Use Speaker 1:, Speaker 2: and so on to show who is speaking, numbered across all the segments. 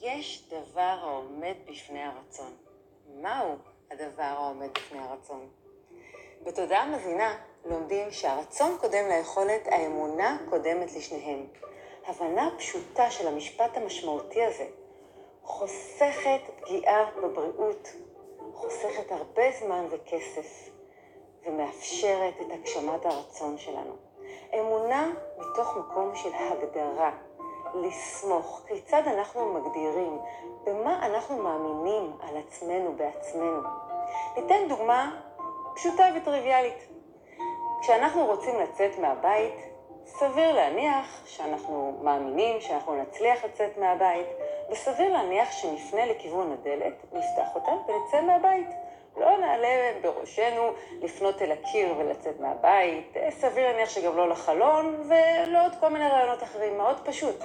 Speaker 1: יש דבר העומד בפני הרצון. מהו הדבר העומד בפני הרצון? בתודעה מזינה לומדים שהרצון קודם ליכולת, האמונה קודמת לשניהם. הבנה פשוטה של המשפט המשמעותי הזה חוסכת פגיעה בבריאות, חוסכת הרבה זמן וכסף, ומאפשרת את הגשמת הרצון שלנו. אמונה מתוך מקום של הגדרה, לסמוך, כיצד אנחנו מגדירים, במה אנחנו מאמינים על עצמנו בעצמנו. ניתן דוגמה פשוטה וטריוויאלית. כשאנחנו רוצים לצאת מהבית, סביר להניח שאנחנו מאמינים שאנחנו נצליח לצאת מהבית, וסביר להניח שנפנה לכיוון הדלת, נפתח אותה ונצא מהבית. לא נעלה בראשנו לפנות אל הקיר ולצאת מהבית, סביר להניח שגם לא לחלון, ולא עוד כל מיני רעיונות אחרים, מאוד פשוט.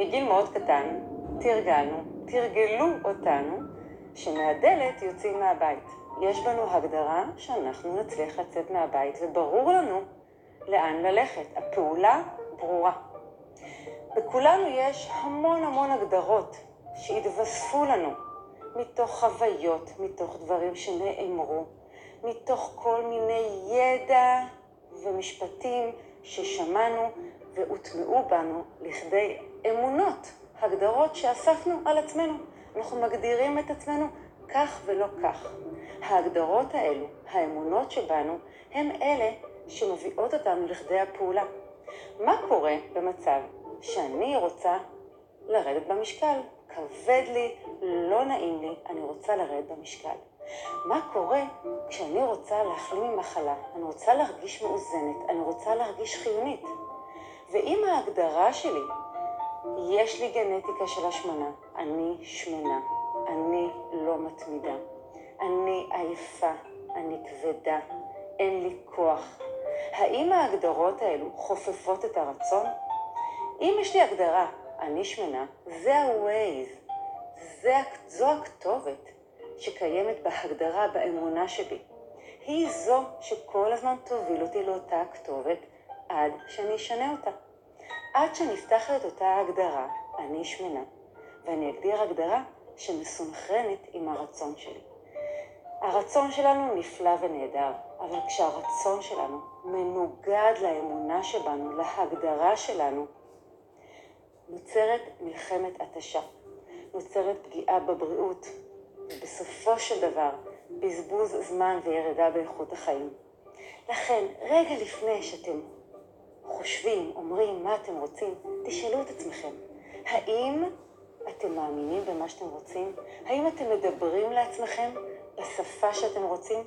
Speaker 1: מגיל מאוד קטן תרגלנו, תרגלו אותנו, שמהדלת יוצאים מהבית. יש בנו הגדרה שאנחנו נצליח לצאת מהבית, וברור לנו לאן ללכת. הפעולה ברורה. בכולנו יש המון המון הגדרות שהתווספו לנו מתוך חוויות, מתוך דברים שנאמרו, מתוך כל מיני ידע ומשפטים ששמענו והוטמעו בנו לכדי אמונות, הגדרות שאספנו על עצמנו. אנחנו מגדירים את עצמנו כך ולא כך. ההגדרות האלו, האמונות שבנו, הם אלה שמביאות אותנו לכדי הפעולה. מה קורה במצב שאני רוצה לרדת במשקל? כבד לי, לא נעים לי, אני רוצה לרדת במשקל. מה קורה כשאני רוצה להחלים ממחלה? אני רוצה להרגיש מאוזנת, אני רוצה להרגיש חיונית. ואם ההגדרה שלי, יש לי גנטיקה של השמנה, אני שמנה, אני לא מתמידה, אני עייפה, אני כבדה, אין לי כוח. האם ההגדרות האלו חופפות את הרצון? אם יש לי הגדרה, אני שמנה, זה ה-Waze, זו הכתובת שקיימת בהגדרה, באמונה שבי. היא זו שכל הזמן תוביל אותי לאותה הכתובת עד שאני אשנה אותה. עד שנפתח את אותה הגדרה, אני שמנה, ואני אגדיר הגדרה שמסונכרנת עם הרצון שלי. הרצון שלנו נפלא ונהדר, אבל כשהרצון שלנו מנוגד לאמונה שבנו, להגדרה שלנו, נוצרת מלחמת התשה, נוצרת פגיעה בבריאות, ובסופו של דבר בזבוז זמן וירידה באיכות החיים. לכן, רגע לפני שאתם חושבים, אומרים מה אתם רוצים, תשאלו את עצמכם, האם אתם מאמינים במה שאתם רוצים? האם אתם מדברים לעצמכם בשפה שאתם רוצים?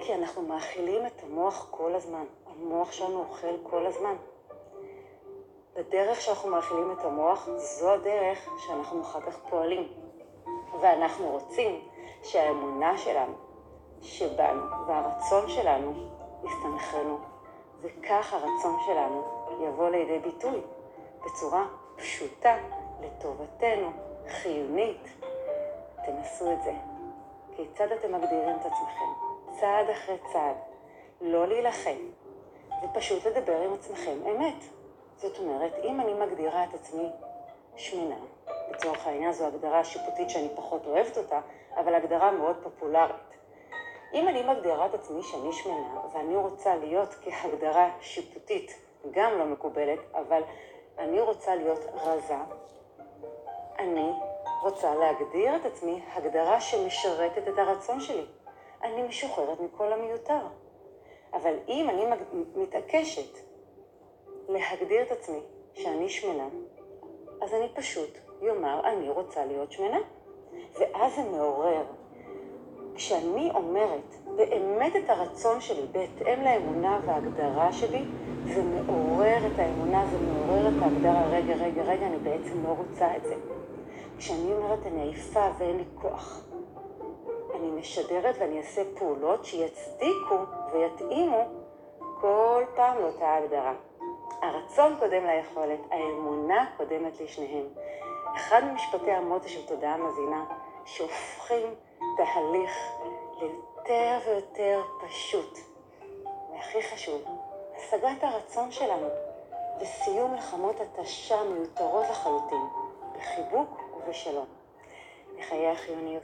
Speaker 1: כי אנחנו מאכילים את המוח כל הזמן. המוח שלנו אוכל כל הזמן. בדרך שאנחנו מאכילים את המוח, זו הדרך שאנחנו אחר כך פועלים. ואנחנו רוצים שהאמונה שלנו, שבנו, והרצון שלנו יסתנכרנו. וכך הרצון שלנו יבוא לידי ביטוי בצורה פשוטה, לטובתנו, חיונית. תנסו את זה. כיצד אתם מגדירים את עצמכם? צעד אחרי צעד. לא להילחם, ופשוט לדבר עם עצמכם אמת. זאת אומרת, אם אני מגדירה את עצמי שמנה, לצורך העניין זו הגדרה שיפוטית שאני פחות אוהבת אותה, אבל הגדרה מאוד פופולרית. אם אני מגדירה את עצמי שאני שמנה, ואני רוצה להיות כהגדרה שיפוטית, גם לא מקובלת, אבל אני רוצה להיות רזה, אני רוצה להגדיר את עצמי הגדרה שמשרתת את הרצון שלי. אני משוחררת מכל המיותר. אבל אם אני מתעקשת להגדיר את עצמי שאני שמנה, אז אני פשוט יאמר, אני רוצה להיות שמנה. ואז זה מעורר. כשאני אומרת באמת את הרצון שלי בהתאם לאמונה וההגדרה שלי, זה מעורר את האמונה, זה מעורר את ההגדרה, רגע, רגע, רגע, אני בעצם לא רוצה את זה. כשאני אומרת אני עייפה ואין לי כוח, אני משדרת ואני אעשה פעולות שיצדיקו ויתאימו כל פעם לאותה הגדרה. הרצון קודם ליכולת, האמונה קודמת לשניהם. אחד ממשפטי המוטו של תודעה מזינה, שהופכים תהליך ליותר ויותר פשוט. והכי חשוב, השגת הרצון שלנו וסיום מלחמות התשה מיותרות לחלוטין, בחיבוק ושלום. לחיי החיוניות.